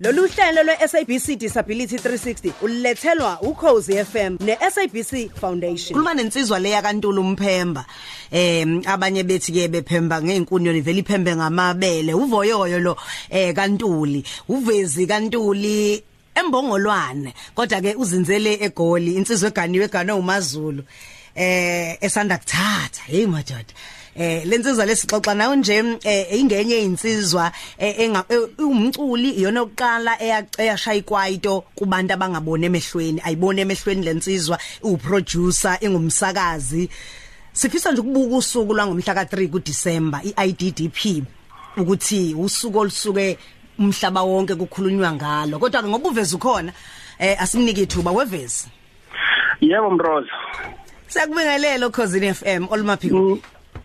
Lolu hlelo lwe-SABC Disability 360 ulethelwa ukhozi FM ne-SABC Foundation. Kuluma nensizwa leya kaNtulu Mphemba. Eh abanye bethi ke bephemba ngeenkunyo vele iphembe ngamabele. Uvoyoyo lo eh kaNtuli, uvezi kaNtuli embongolwane. Kodwa ke uzinzele egoli insizwe eganiwe egana uMazulu. Eh esanda kuthatha. Hey madoda. Eh lensizwa lesixoxa nawe nje eh ingenye einsizwa umculi iyona oqala eyashaya ikwaito kubantu abangabone emehlweni ayibone emehlweni lensizwa uproducer ingumsakazi. Sifisa nje ukubuka usuku lwangomhla ka3 kuDisemba iIDDP ukuthi usuku olusuke umhlaba wonke kukhulunywa ngalo. Kodwa ke ngoba uveza ukhona eh asimnike ithuba wevezi. Yebo Mroza. Siyakubingelela ukhosini FM olumaphiko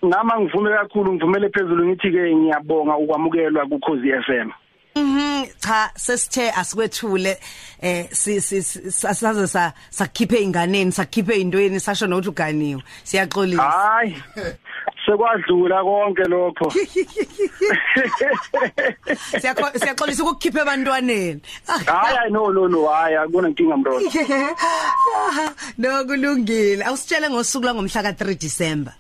Ngama ngivume kakhulu ngivumele phezulu ngithi ke ngiyabonga ukwamukelwa kuKhosi FM. Mhm cha sesithe asikwethule eh sasaze sakhiphe inganeni sakhiphe indweni sasho nokuthi uganiwe. Siyaxolisa. Hayi sekwadlula konke lokho. Siyaxolisa ukukhipha ebantwaneni. Hayi no no no hayi akuna inkinga mrolo no kulungile. Awusitshele ngosuku langomhla ka 3 December.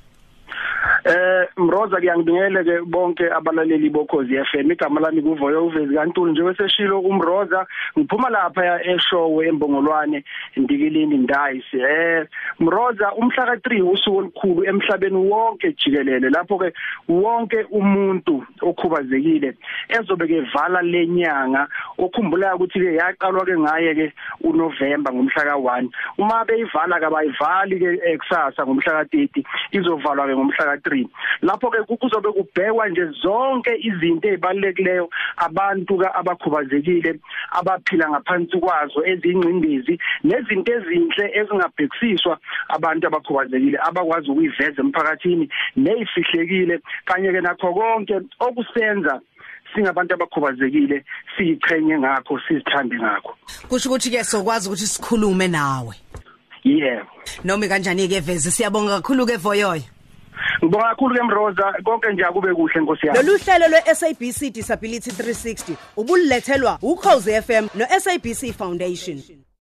Eh Mroza kuyangibingele ke bonke abalaleli bokhozi FM igama lami kuvoyo uvezi kaNtuli nje weseshilo umroza ngiphuma lapha eshowe embongolwane ndikilini ndayisi. Eh Mroza umhla ka3 usuku olukhulu emhlabeni wonke jikelele lapho ke wonke umuntu okhubazekile ezobe kevala lenyanga okhumbulayo ukuthi ke yaqalwa ke ngaye ke uNovember ngomhla ka1 uma beyivala kabayivali ke eksasa ngomhla ka30 izovalwa ke ngomhla ka3 3 lapho ke kuzobe kubhekwa nje zonke izinto ezibalulekileyo abantu ka abakhubazekile abaphila ngaphansi kwazo ezingcindezi nezinto ezinhle ezingabhekisiswa abantu abakhubazekile abakwazi ukuyiveza emphakathini nezifihlekile kanye ke nakho konke okusenza singabantu abakhubazekile siyiqhenye ngakho sizithande ngakho. Kusho ukuthi ke sokwazi ukuthi sikhulume nawe. Yebo noma kanjani ke veze? Siyabonga kakhulu ke voyoyo. Ngibonga kakhulu ke Mroza. Konke nje akube kuhle Nkosi yami. Lolu hlelo lwe-SABC Disability 360 ubulethelwa ukhozi FM no-SABC Foundation.